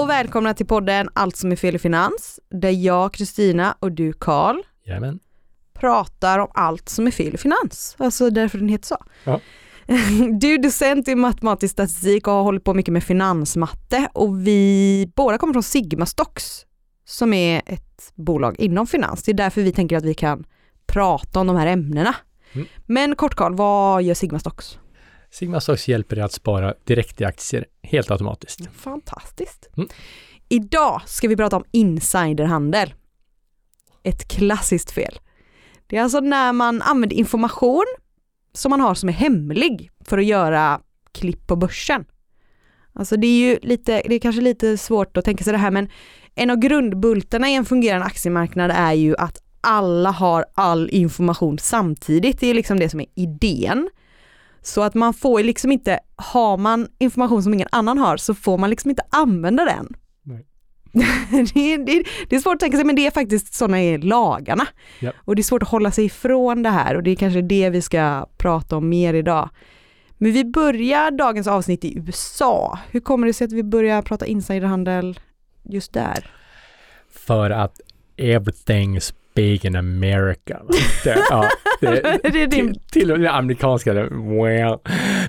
Och välkomna till podden Allt som är fel i finans där jag, Kristina och du, Karl, pratar om allt som är fel i finans. Alltså därför den heter så. Ja. Du är docent i matematisk statistik och har hållit på mycket med finansmatte och vi båda kommer från Sigma Stocks som är ett bolag inom finans. Det är därför vi tänker att vi kan prata om de här ämnena. Mm. Men kort Karl, vad gör Sigma Stocks? Sigma Stocks hjälper dig att spara direkt i aktier helt automatiskt. Fantastiskt. Mm. Idag ska vi prata om insiderhandel. Ett klassiskt fel. Det är alltså när man använder information som man har som är hemlig för att göra klipp på börsen. Alltså det är ju lite, det är kanske lite svårt att tänka sig det här men en av grundbultarna i en fungerande aktiemarknad är ju att alla har all information samtidigt. Det är liksom det som är idén. Så att man får liksom inte, har man information som ingen annan har så får man liksom inte använda den. Nej. det, är, det, det är svårt att tänka sig men det är faktiskt sådana är lagarna. Ja. Och det är svårt att hålla sig ifrån det här och det är kanske det vi ska prata om mer idag. Men vi börjar dagens avsnitt i USA. Hur kommer det sig att vi börjar prata insiderhandel just där? För att everything's in America. Det, ja, det, Det är din- till, till och med amerikanska, det, well,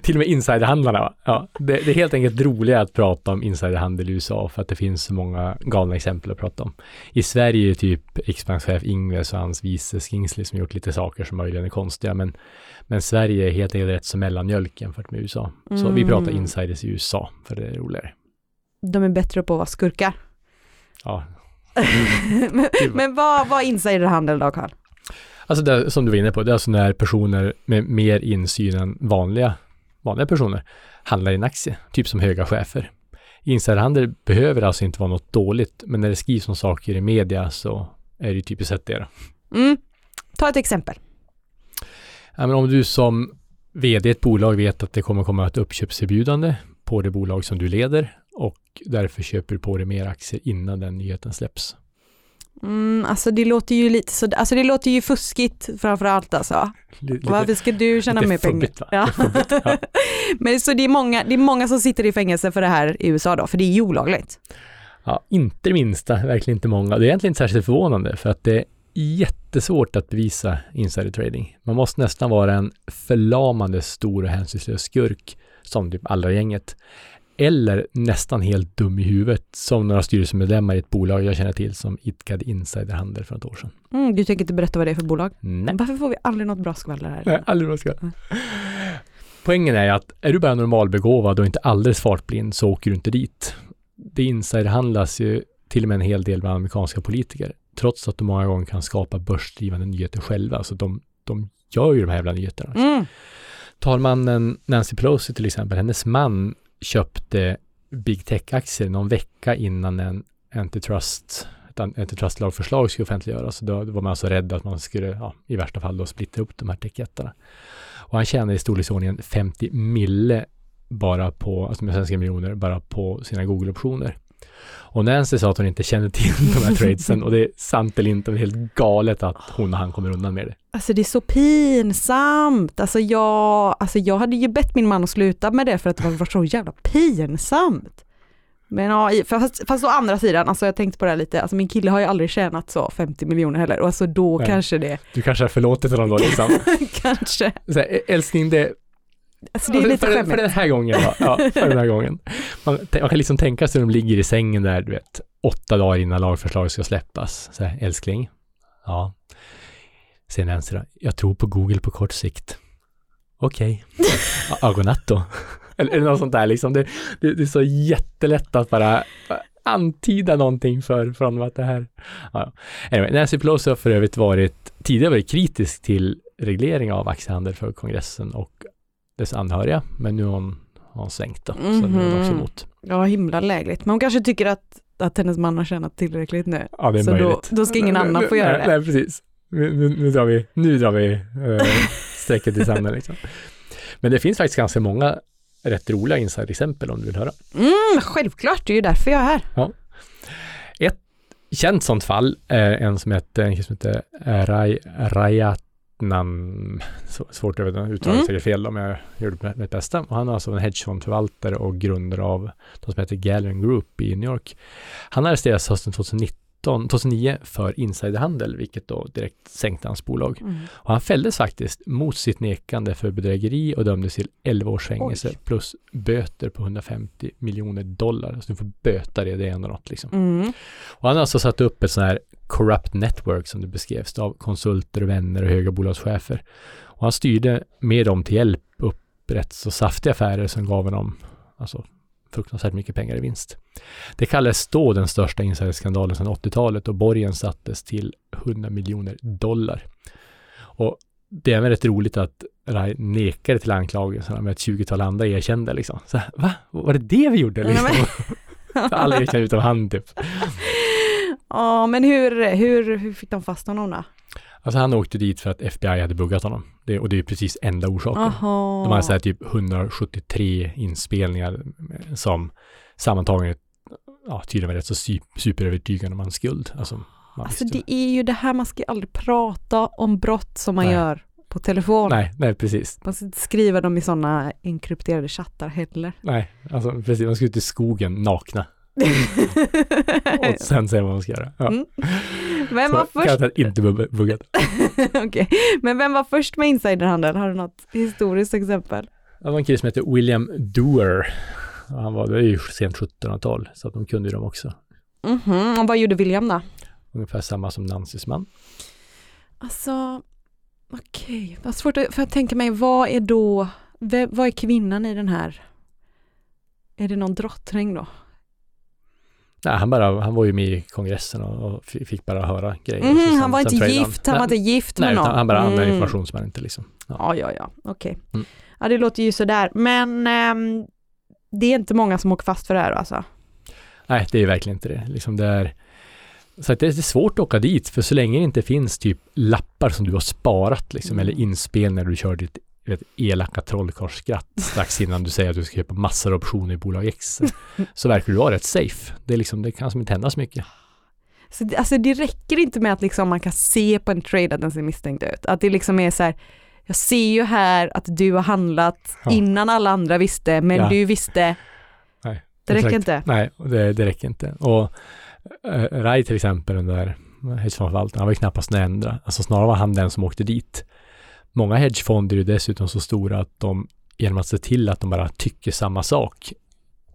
till och med insiderhandlarna. Ja, det, det är helt enkelt roligare att prata om insiderhandel i USA för att det finns så många galna exempel att prata om. I Sverige är det typ riksbankschef Ingves och hans vice Skingsley som gjort lite saker som möjligen är konstiga, men, men Sverige är helt enkelt rätt som mellanmjölk jämfört med USA. Så vi pratar Mm. insiders i USA, för det är roligare. De är bättre på att vara skurkar. Ja, men men vad, vad insiderhandel då Karl? Alltså det, som du var inne på, det är alltså när personer med mer insyn än vanliga, vanliga personer handlar i en aktie, typ som höga chefer. Insiderhandel behöver alltså inte vara något dåligt, men när det skrivs om saker i media så är det ju typiskt sett det. Mm. Ta ett exempel. Ja, men om du som vd i ett bolag vet att det kommer komma ett uppköpserbjudande på det bolag som du leder och därför köper du på dig mer aktier innan den nyheten släpps. Mm, alltså det låter ju lite så, alltså det låter ju fuskigt framför allt alltså. Lite, Varför ska du tjäna mer pengar? Ja. Fubbigt, ja. Men så det är, många, det är många som sitter i fängelse för det här i USA då, för det är ju olagligt. Ja, inte det minsta, verkligen inte många. Det är egentligen inte särskilt förvånande för att det är jättesvårt att bevisa insider trading. Man måste nästan vara en förlamande stor och hänsynslös skurk som typ alla gänget. Eller nästan helt dum i huvudet som några styrelsemedlemmar i ett bolag jag känner till som idkade insiderhandel för ett år sedan. Mm, du tänker inte berätta vad det är för bolag? Nej, Varför får vi aldrig något bra skvaller här? Nej aldrig jag ska. Nej. Poängen är att är du bara normalbegåvad och inte alldeles fartblind så åker du inte dit. Det insiderhandlas ju till och med en hel del bland amerikanska politiker, trots att de många gånger kan skapa börsdrivande nyheter själva. Så de, de gör ju de här jävla nyheterna. Mm. Talmannen Nancy Pelosi till exempel, hennes man köpte big tech-aktier någon vecka innan en antitrust, ett antitrustlagförslag skulle offentliggöras. Då var man alltså rädd att man skulle, ja, i värsta fall då, splittra upp de här techjättarna. Och han tjänade i storleksordningen 50 mille bara på, alltså med svenska miljoner, bara på sina Google-optioner. Och Nancy sa att hon inte kände till de här tradesen och det är sant eller inte, det är helt galet att hon och han kommer undan med det. Alltså det är så pinsamt. Alltså jag, alltså jag hade ju bett min man att sluta med det för att det var så jävla pinsamt. Men ja, fast, fast å andra sidan, alltså jag tänkte på det här lite, alltså min kille har ju aldrig tjänat så 50 miljoner heller och alltså då Nej. kanske det, Du kanske har förlåtit honom då liksom. kanske, Så här, älskling, det, alltså det är lite för, för den här gången då, ja, för den här gången. Man, man kan liksom tänka sig att de ligger i sängen där, du vet, åtta dagar innan lagförslaget ska släppas. Så här, älskling, ja. Sen Nancy då, jag tror på Google på kort sikt. Okej, okay. godnatt då. Eller, eller något sånt där liksom. Det, det, det är så jättelätt att bara antyda någonting för, för honom att det här... Ja. Anyway, Nancy Pelosi har för övrigt varit, tidigare varit kritisk till reglering av aktiehandel för kongressen och dess anhöriga, men nu har hon har hon svängt då. Så det är hon också Mhm. emot. Ja, himla lägligt. Men hon kanske tycker att, att hennes man har tjänat tillräckligt nu. Ja, det är Så då, möjligt. då ska ingen annan få göra nej, det. Nej, precis. Nu, nu, nu drar vi, nu drar vi uh, strecket i sanden liksom. Men det finns faktiskt ganska många rätt roliga inside-exempel om du vill höra. Mm, självklart, det är ju därför jag är här. Känt sånt fall är en som heter, en som heter eh, Ray, Rayatnam, så, svårt att uttala Mm. säkert fel om jag gjorde mitt bästa. Och han är alltså en hedgefondförvaltare och grundare av de som heter Gallon Group i New York. Han arresterades hösten 2019, 2009 för insiderhandel, vilket då direkt sänkte hans bolag. Mm. Och han fälldes faktiskt mot sitt nekande för bedrägeri och dömdes till 11 års fängelse Oj. plus böter på 150 miljoner dollar. Så du får böta det, det är ändå något liksom. Mm. Och han har alltså satt upp ett sånt här corrupt network som det beskrevs av konsulter vänner och höga bolagschefer. Och han styrde med dem till hjälp upp rätt så saftiga affärer som gav honom alltså, fruktansvärt mycket pengar i vinst. Det kallades då den största insiderskandalen sedan 80-talet och borgen sattes till 100 miljoner dollar. Och det är även rätt roligt att Rai nekade till anklagelserna med ett 20-tal andra erkände liksom. Så, va? Var det det vi gjorde? Liksom? Alla erkände utom han typ. Ja, men hur, hur, hur fick de fast honom då? Alltså han åkte dit för att FBI hade buggat honom. Det, och det är precis enda orsaken. Aha. De hade så här typ 173 inspelningar som sammantaget ja, tydligen var rätt så superövertygande om hans skuld. Alltså, Alltså det är ju det här, man ska aldrig prata om brott som man Nej. gör på telefon. Nej, nej precis. Man ska inte skriva dem i sådana enkrypterade chattar heller. Nej, alltså precis. Man ska ut i skogen nakna och sen säga vad man ska göra. Ja. Mm. Vem var först? inte bugg- buggat. Okej, men vem var först med insiderhandel? Har du något historiskt exempel? Det var en kille som hette William Doer. Han var, det är ju sent 1700-tal, så att de kunde ju dem också. Mhm, och vad gjorde William då? Ungefär samma som Nancys man. Alltså, okej, vad svårt att, för att tänka mig, vad är då, vad är kvinnan i den här? Är det någon drottning då? Nej, han, bara, han var ju med i kongressen och, och fi- fick bara höra grejer. Så sen- han var inte gift, han var nej, inte gift Nej, med någon. utan han bara använde Mm. information som han inte liksom... Ja. Ja, ja, ja, okej. Mm. Ja, det låter ju sådär, men ehm, det är inte många som åker fast för det här alltså. Nej, det är verkligen inte det. Liksom det är, så det är svårt att åka dit, för så länge det inte finns typ lappar som du har sparat liksom, Mm. eller inspel när du kör ditt vet, elaka trollkarlsskratt strax innan du säger att du ska köpa massor av optioner i bolag X, så verkar du vara rätt safe. Det, är liksom, det kan som inte hända så mycket. Så det, alltså det räcker inte med att liksom man kan se på en trade att den ser misstänkt ut. Att det liksom är så här, jag ser ju här att du har handlat Ja. innan alla andra visste, men Ja. du visste. Nej, Det räcker inte. Nej, det, det räcker inte. Och äh, Rai till exempel, den där hedgefondförvaltaren, han var ju knappast den ändra. Alltså snarare var han den som åkte dit. Många hedgefonder är dessutom så stora att de genom att se till att de bara tycker samma sak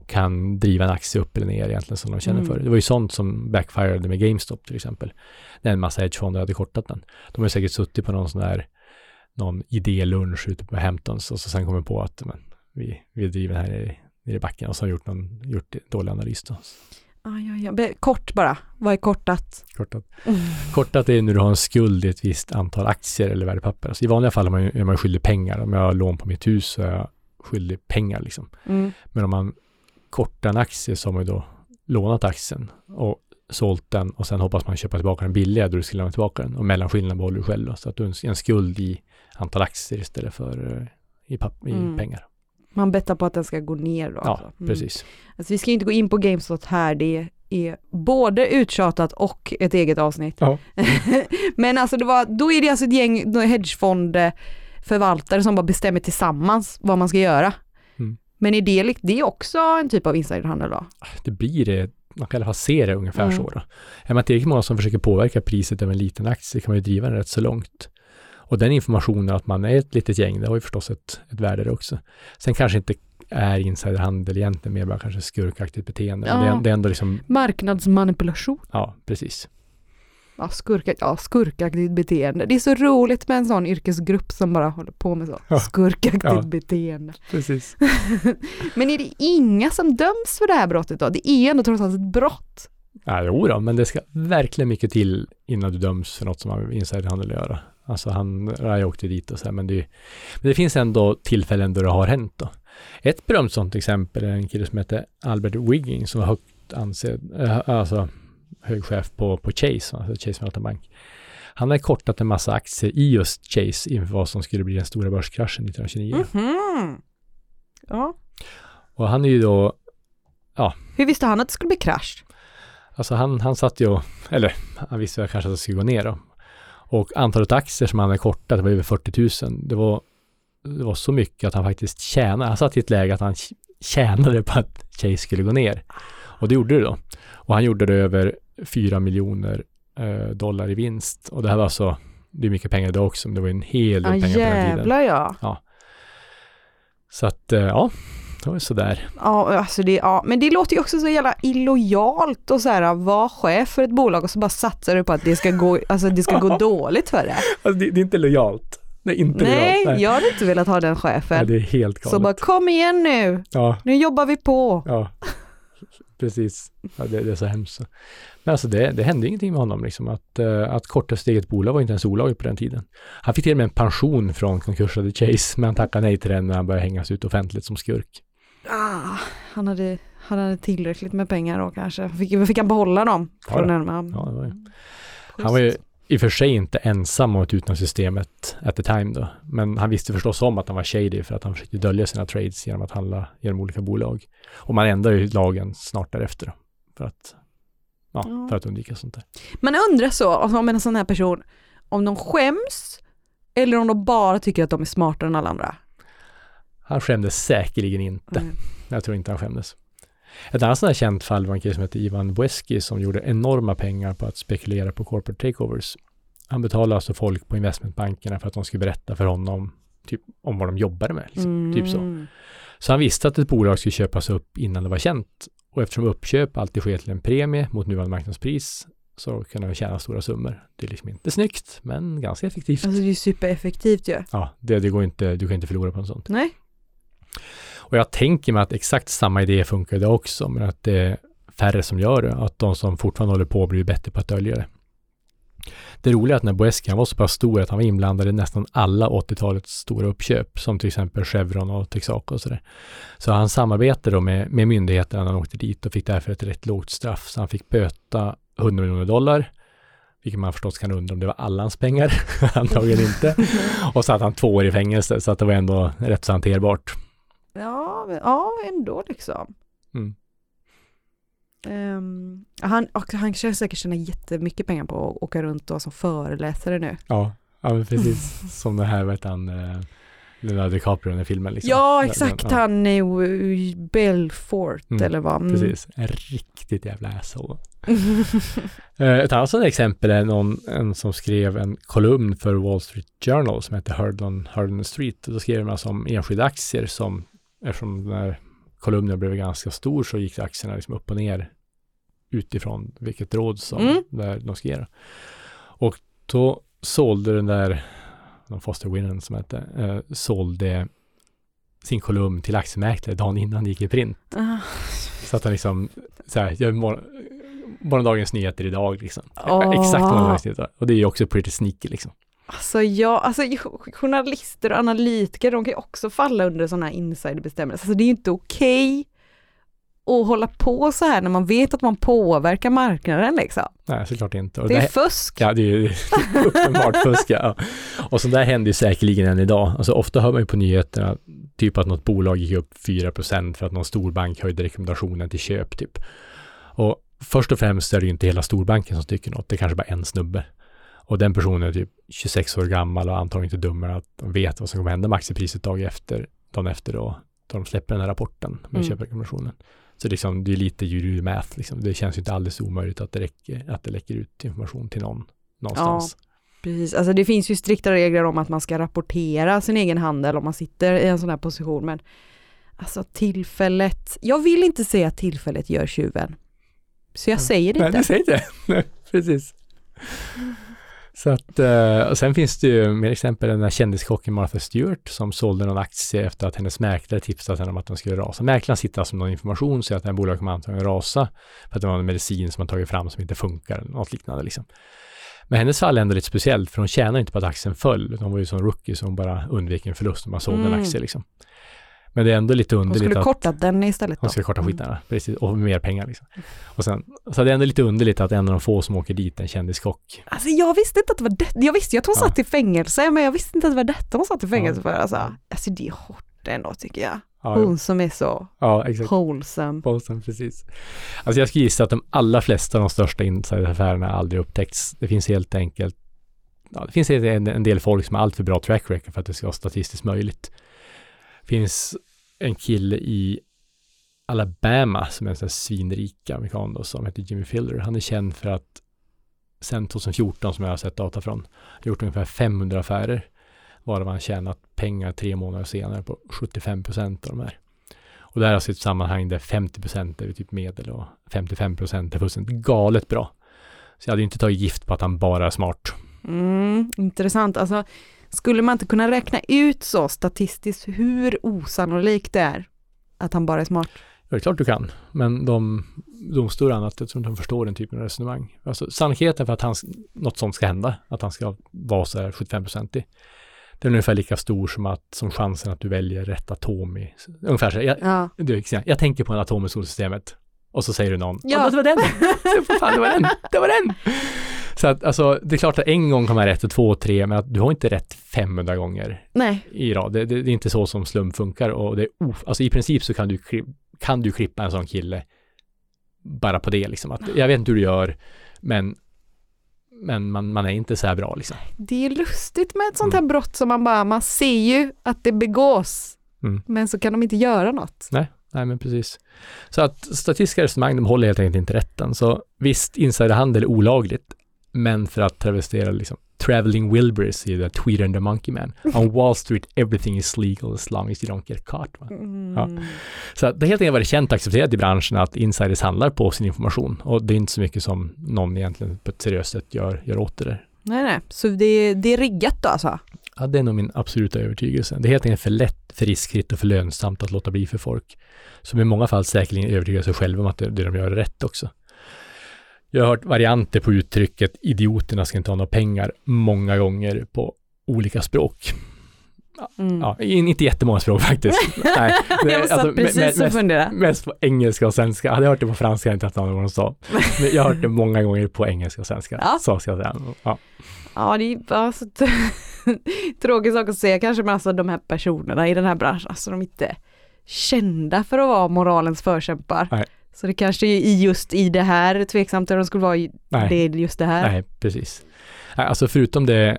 kan driva en aktie upp eller ner egentligen som de känner Mm. för. Det var ju sånt som backfirade med GameStop till exempel. När en massa hedgefonder hade kortat den. De har säkert suttit på någon sån där någon idélunch ute på Hamptons och så sen kommer på att men, vi, vi driver den här nere i backen och så har gjort någon gjort dålig analys då. Ja, ja. Be- Kort bara, vad är kortat? Kortat. Kortat är när du har en skuld i ett visst antal aktier eller värdepapper. Alltså I vanliga fall är man, är man skyldig pengar. Om jag har lån på mitt hus så är jag skyldig pengar liksom. Mm. Men om man kortar en aktie så har man ju då lånat aktien och sålt den och sen hoppas man köpa tillbaka den billigare då du ska lämna tillbaka den. Och mellanskillnaden behåller du själv då, så att du har en- skuld i antal aktier istället för eh, i, i Mm. pengar. Man bettar på att den ska gå ner då. Ja, alltså. Mm. precis. Alltså, vi ska inte gå in på GameStop här, det är både uttjatat och ett eget avsnitt. Ja. Men alltså det var, då är det alltså ett gäng hedgefondförvaltare som bara bestämmer tillsammans vad man ska göra. Mm. Men är det, det är också en typ av insiderhandel då? det blir det, man kan i alla fall se det ungefär Mm. så. Då. Är man tillräckligt många som försöker påverka priset av en liten aktie kan man ju driva den rätt så långt. Och den informationen att man är ett litet gäng, det har ju förstås ett, ett värde det också. Sen kanske inte är insiderhandel egentligen, mer bara kanske skurkaktigt beteende. Det, Ja. är, det är ändå liksom, Marknadsmanipulation. ja precis. Ja, skurka, ja, skurkaktigt beteende. Det är så roligt med en sån yrkesgrupp som bara håller på med så. Ja. Skurkaktigt Ja. beteende. Precis. Men är det inga som döms för det här brottet då? Det är ändå trots allt ett brott. Ja, jo då, men det ska verkligen mycket till innan du döms för något som har med insiderhandel att göra. Alltså han, jag åkte dit och så här, men det, men det finns ändå tillfällen då det har hänt då. Ett berömt sånt exempel är en kille som heter Albert Wiggins som var högt ansedd, äh, alltså hög chef på, på Chase, alltså Chase Manhattan Bank. Han hade kortat en massa aktier i just Chase inför vad som skulle bli den stora börskraschen 1929. Mhm. Ja. Och han är ju då, Hur visste han att det skulle bli krasch? alltså han, han satt ju, och- eller han visste väl kanske att det skulle gå ner då. Och antalet aktier som han hade kortat, det var över 40 000. Det var, det var så mycket att han faktiskt tjänade, han satt i ett läge att han tjänade på att Chase skulle gå ner. Och det gjorde det då. Och han gjorde det över 4 miljoner eh, dollar i vinst. Och det här var alltså, det är mycket pengar idag också, men det var en hel del Ja pengar på den tiden. jävlar ja. Så att, eh, ja, det var ju sådär. Ja, alltså det, ja, men det låter ju också så jävla illojalt och så här vara chef för ett bolag och så bara satsar du på att det ska gå, alltså det ska gå dåligt för det. Alltså, det, det är inte lojalt. Är inte Nej, lojalt. jag hade inte velat ha den Nej, chefen. det är helt galet. Så bara kom igen nu, Ja, nu jobbar vi på. ja. Precis. Ja, det, det är så hemskt. Men alltså det, det hände ingenting med honom liksom. Att, uh, att korta sitt eget bolag var inte ens olagligt på den tiden. Han fick till och med en pension från konkursade Chase, men han tackade nej till den när han började hängas ut offentligt som skurk. Ah, han, hade, han hade tillräckligt med pengar då kanske. Fick, fick han behålla dem? Ja, Från Ja, det var ju. Han var ju i och för sig inte ensam om att utnyttja systemet at the time då. Men han visste förstås om att han var shady för att han försökte dölja sina trades genom att handla genom olika bolag. Och man ändrade ju lagen snart därefter för att, ja, Ja. för att undvika sånt där. Man undrar så om en sån här person, om de skäms eller om de bara tycker att de är smartare än alla andra. Han skämdes säkerligen inte. Mm. Jag tror inte han skämdes. Ett annat sånt här känt fall var en kille som hette Ivan Boeski som gjorde enorma pengar på att spekulera på corporate takeovers. Han betalade alltså folk på investmentbankerna för att de skulle berätta för honom typ, om vad de jobbade med. Liksom. Typ så. Mm. Så han visste att ett bolag skulle köpas upp innan det var känt. Och eftersom uppköp alltid sker till en premie mot nuvarande marknadspris så kunde han tjäna stora summor. Det är liksom inte snyggt, men ganska effektivt. Alltså det är supereffektivt ju. Ja, det, det går inte, du kan inte förlora på något sånt. Nej. Och jag tänker mig att exakt samma idé funkar idag också, men att det är färre som gör det. Att de som fortfarande håller på blir bättre på att dölja det. Det roliga är att när Boeski, han var så pass stor att han var inblandad i nästan alla 80-talets stora uppköp, som till exempel Chevron och Texaco och sådär. Så han samarbetade då med, med myndigheterna när han åkte dit och fick därför ett rätt lågt straff. Så han fick böta 100 miljoner dollar, vilket man förstås kan undra om det var alla hans pengar, antagligen inte. Och så att han två år i fängelse, så att det var ändå rätt så hanterbart. Ja, ja ändå liksom. Mm. Ehm, han, och han kan säkert tjäna jättemycket pengar på att åka runt och vara som föreläsare nu. Ja, ja precis. Som det här, vet han, eh, Leonardo DiCaprio i den filmen. Liksom. Ja, exakt. den- ja, Han är ju Belfort Mm, eller vad. Mm. Precis, en riktigt jävla asshole. Eh, Ett annat sådant exempel är någon en som skrev en kolumn för Wall Street Journal som heter Heard on, Heard on the Street. Då skrev man alltså om enskilda aktier som, eftersom den här kolumnen blev ganska stor så gick aktierna liksom upp och ner utifrån vilket råd som Mm. där de skrev. Och då sålde den där, någon Foster Winnan som hette, eh, sålde sin kolumn till aktiemäklare dagen innan det gick i print. Ah, Så att han liksom, så här, gör mor- morgondagens nyheter idag liksom. Åh. Exakt morgondagens nyheter. Och det är ju också pretty sneaky liksom. Alltså ja, alltså jo- journalister och analytiker de kan ju också falla under sådana här insiderbestämmelser. Alltså det är ju inte okej att hålla på så här när man vet att man påverkar marknaden liksom. Nej, såklart inte. Och Det är fusk. Ja, det är ju uppenbart fusk. Ja. Och sånt där händer ju säkerligen än idag. Alltså ofta hör man ju på nyheterna typ att något bolag gick upp 4% för att någon storbank höjde rekommendationen till köp typ. Och först och främst är det ju inte hela storbanken som tycker något, det är kanske bara en snubbe. Och den personen är typ 26 år gammal och antagligen inte dummare att de vet vad som kommer hända med aktiepriset dag efter, dagen efter då, då de släpper den här rapporten med Mm. köprekommendationen. Så liksom, det är lite jury math liksom. Det känns ju inte alldeles omöjligt att det, räcker, att det läcker ut information till någon någonstans. Precis, alltså det finns ju strikta regler om att man ska rapportera sin egen handel om man sitter i en sån här position men alltså tillfället, jag vill inte säga att tillfället gör tjuven. Så jag säger det Nej, inte. du säger inte. Nej, precis. Så att, eh, och sen finns det ju mer exempel, den där kändiskocken Martha Stewart som sålde någon aktie efter att hennes mäklare tipsat henne om att den skulle rasa. Mäklaren sitter alltså med någon information så att det här bolaget kommer antagligen rasa för att det var en medicin som man tagit fram som inte funkar, eller något liknande liksom. Men hennes fall är ändå lite speciellt för hon tjänar inte på att aktien föll, hon var ju som rookie så hon bara undvek en förlust om man sålde Mm. en aktie liksom. Men det är ändå lite De underligt skulle att korta den istället då. de ska korta Mm. skiten, precis, och mer pengar liksom. Och sen, så det är ändå lite underligt att en av de få som åker dit en kändiskock. Alltså jag visste inte att det var det. Jag visste ju att hon Ja. satt i fängelse, men jag visste inte att det var detta hon satt i fängelse för. Alltså, alltså det är hårt ändå tycker jag. Ja, Hon som är så ja exakt. wholesome. Bolsen, precis. Alltså jag skulle gissa att de allra flesta av de största insideraffärerna aldrig upptäckts. Det finns helt enkelt ja, det finns en, en del folk som har allt för bra track record för att det ska vara statistiskt möjligt. Finns en kille i Alabama som är en sån här svinrik amerikan då, som heter Jimmy Filler. Han är känd för att sen 2014 som jag har sett data från, har gjort ungefär 500 affärer varav han tjänat pengar tre månader senare på 75 procent av de här. Och det här är alltså ett sammanhang där 50 procent är typ medel och 55 procent är fullständigt galet bra. Så jag hade ju inte tagit gift på att han bara är smart. Mm, intressant. Alltså, skulle man inte kunna räkna ut så statistiskt hur osannolikt det är att han bara är smart? Ja, det är klart du kan, men de domstolar och annat, jag tror inte de förstår den typen av resonemang. Alltså sannolikheten för att han, något sånt ska hända, att han ska vara så här 75-procentig, det är ungefär lika stor som, att, som chansen att du väljer rätt atom i, ungefär så här, jag, Ja. du, jag tänker på en atom i solsystemet och så säger du någon, Ja. ja det var den, det, fan, det var den, det var den. Så att alltså, det är klart att en gång kan man ha rätt och två och tre, men att du har inte rätt 500 gånger Nej, i rad. Det, det, det är inte så som slump funkar och det är of, alltså i princip så kan du, kan du klippa en sån kille bara på det liksom. Att, jag vet inte hur du gör, men, men man, man är inte så här bra liksom. det är lustigt med ett sånt här brott som man bara, man ser ju att det begås, Mm. men så kan de inte göra något. Nej, nej men precis. Så att statistiska resonemang, de håller helt enkelt inte rätten. Så visst, insiderhandel är olagligt, men för att travestera liksom Traveling Wilburys i The Tweeter and the Monkey Man. On Wall Street everything is legal as long as you don't get caught. Va? Ja. Mm. Så det har helt enkelt varit känt och accepterat i branschen att insiders handlar på sin information och det är inte så mycket som någon egentligen på ett seriöst sätt gör, gör åt det där. Nej, nej, så det, det är riggat då alltså? Ja, det är nog min absoluta övertygelse. Det är helt enkelt för lätt, för riskfritt och för lönsamt att låta bli för folk som i många fall säkerligen övertygar sig själva om att det, det de gör är rätt också. Jag har hört varianter på uttrycket idioterna ska inte ha några pengar många gånger på olika språk. Mm. Ja, in- inte jättemånga språk faktiskt. Nej, det- jag satt alltså, precis me- och mest, funderade. mest på engelska och svenska. Hade jag hört det på franska hade jag inte haft någon sa. Men jag har hört det många gånger på engelska och svenska. Ja. Så ska jag säga. Ja. Ja, det är bara så t- tråkig sak att säga kanske, men alltså de här personerna i den här branschen, alltså de är inte kända för att vara moralens förkämpar. Nej. Så det kanske är i just i det här tveksamt om de skulle vara i Nej. det är just det här. Nej, precis. Alltså förutom det,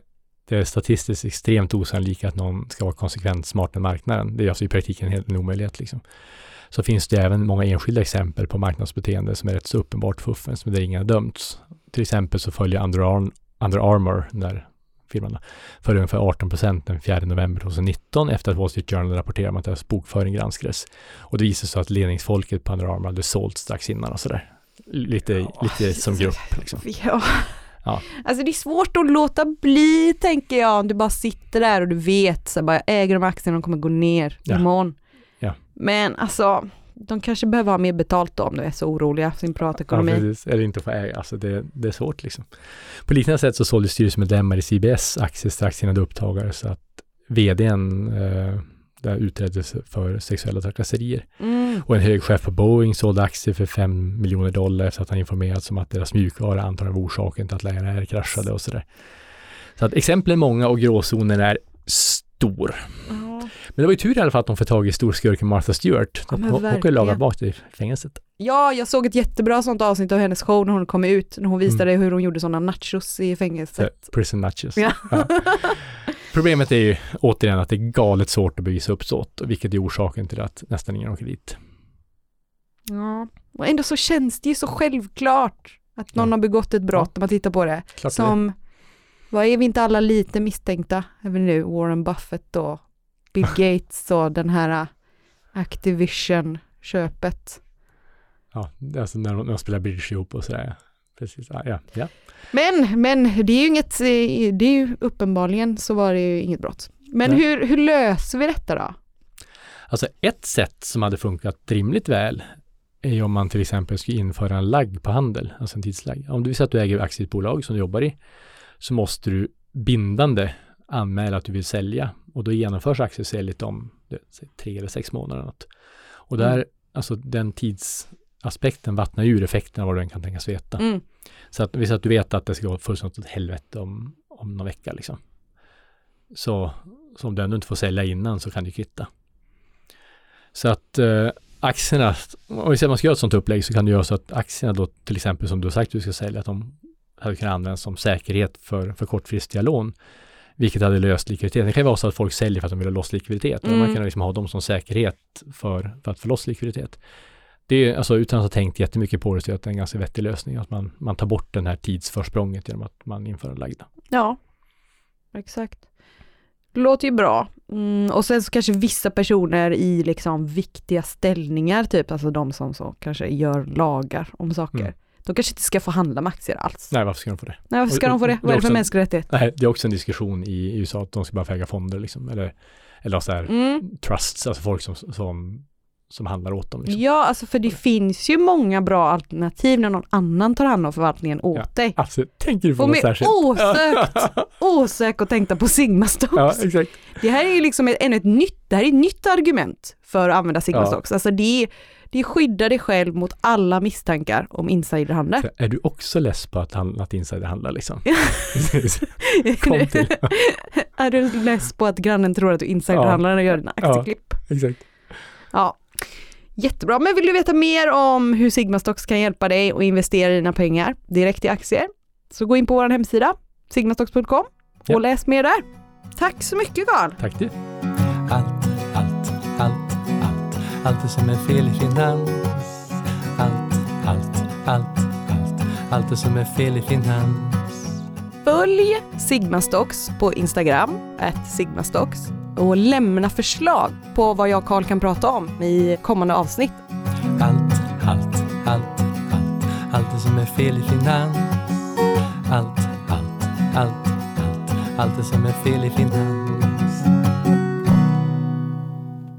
det är statistiskt extremt osannolika att någon ska vara konsekvent smartare än marknaden. Det är alltså i praktiken helt en omöjlighet liksom. Så finns det även många enskilda exempel på marknadsbeteende som är rätt så uppenbart fuffens, men där ingen har dömts. Till exempel så följer Under, Arm, Under Armour, den då, för ungefär 18 procent den 4 november 2019 efter att Wall Street Journal rapporterade om att deras bokföring granskades. Och det visade sig att ledningsfolket på Armour hade sålt strax innan och sådär. Lite, lite som grupp liksom. Ja. Ja. Alltså det är svårt att låta bli tänker jag om du bara sitter där och du vet så bara jag äger de aktierna de kommer gå ner Ja. imorgon. Ja. Men alltså de kanske behöver ha mer betalt då om de är så oroliga för sin Ja, privatekonomi. precis. Eller inte få äga. Alltså det, det är svårt liksom. På liknande sätt så sålde styrelsemedlemmar i CBS aktier strax innan det uppdagades att vdn eh, där utreddes för sexuella trakasserier. Mm. Och en hög chef på Boeing sålde aktier för 5 miljoner dollar efter att han informerats om att deras mjukvara antagligen var orsaken till att Lion kraschade och sådär. Så att exemplen är många och gråzonen är stor. Ja. Men det var ju tur i alla fall att de får tag i storskurken Martha Stewart. Ja, hon hon kan ju laga bak i fängelset. Ja, jag såg ett jättebra sånt avsnitt av hennes show när hon kom ut, när hon visade hur hon gjorde sådana nachos i fängelset. prison nutches. Ja. Problemet är ju återigen att det är galet svårt att bevisa uppsåt, vilket är orsaken till att nästan ingen åker dit. Ja. Och ändå så känns det ju så självklart att någon Ja. har begått ett brott när man tittar på det. Klart det. Som, vad är vi inte alla lite misstänkta även nu? Warren Buffett och Bill Gates och den här uh, Activision-köpet. Ja, alltså när de, när de spelar bridge ihop och sådär. Precis, ja, ja. Men, men det är ju inget, eh, det är ju uppenbarligen så var det ju inget brott. Men Nej. hur, hur löser vi detta då? Alltså ett sätt som hade funkat rimligt väl är ju om man till exempel skulle införa en lagg på handel, alltså en tidslagg. Om du säga att du äger aktier i ett bolag som du jobbar i, så måste du bindande anmäla att du vill sälja och då genomförs aktiesäljet om tre eller sex månader. Något. Och där, Mm. alltså den tidsaspekten vattnar ur effekten av vad den kan tänkas veta. Mm. Så att, visst att du vet att det ska gå fullständigt åt helvete om, om någon vecka liksom. Så, så om du ändå inte får sälja innan så kan du kvitta. Så att eh, aktierna, om vi säger man ska göra ett sånt upplägg så kan du göra så att aktierna då till exempel som du har sagt att du ska sälja, att de hade kunnat användas som säkerhet för, för kortfristiga lån. Vilket hade löst likviditeten. Det kan ju vara så att folk säljer för att de vill ha loss likviditet. Mm. man kan liksom ha dem som säkerhet för, för att få loss likviditet. Det är alltså utan att ha tänkt jättemycket på det så är det en ganska vettig lösning. Att man, man tar bort den här tidsförsprånget genom att man inför en lagda. Ja, exakt. Det låter ju bra. Mm, och sen så kanske vissa personer i liksom viktiga ställningar, typ alltså de som så kanske gör lagar om saker. Mm. De kanske inte ska få handla med aktier alls. Nej, varför ska de få det? Nej, varför ska Och- de få det? och- Vad är det för mänsklig rättighet? Nej, det är också en diskussion i USA att de ska bara få äga fonder liksom. Eller, eller så här Mm. trusts, alltså folk som, som, som handlar åt dem. Liksom. Ja, alltså för det finns ju många bra alternativ när någon annan tar hand om förvaltningen åt Ja. dig. Absolut. Tänker du på Och något särskilt? osökt, osökt att tänka på Sigma Stocks. ja, exakt. Det här är ju liksom ett, ännu ett nytt, det här är ett nytt argument för att använda Sigma Ja. Stocks. Alltså det, är- det skyddar dig själv mot alla misstankar om insiderhandel. Så Är du också less på att, han, att insider handlar liksom? Kom till. är du less på att grannen tror att du insiderhandlar när du gör dina Ja. aktieklipp? exakt. Ja. Jättebra, men vill du veta mer om hur Sigma Stocks kan hjälpa dig att investera dina pengar direkt i aktier så gå in på vår hemsida sigmastocks.com och Ja. läs mer där. Tack så mycket Carl! Tack du. Allt, allt, det som är fel i finans. Allt, allt, allt, allt, allt det som är fel i finans. Följ Sigma Stocks på Instagram, at sigmastocks och lämna förslag på vad jag och Carl kan prata om i kommande avsnitt. Allt, allt, allt, allt, allt det som är fel i finans. Allt, allt, allt, allt, allt det som är fel i finans.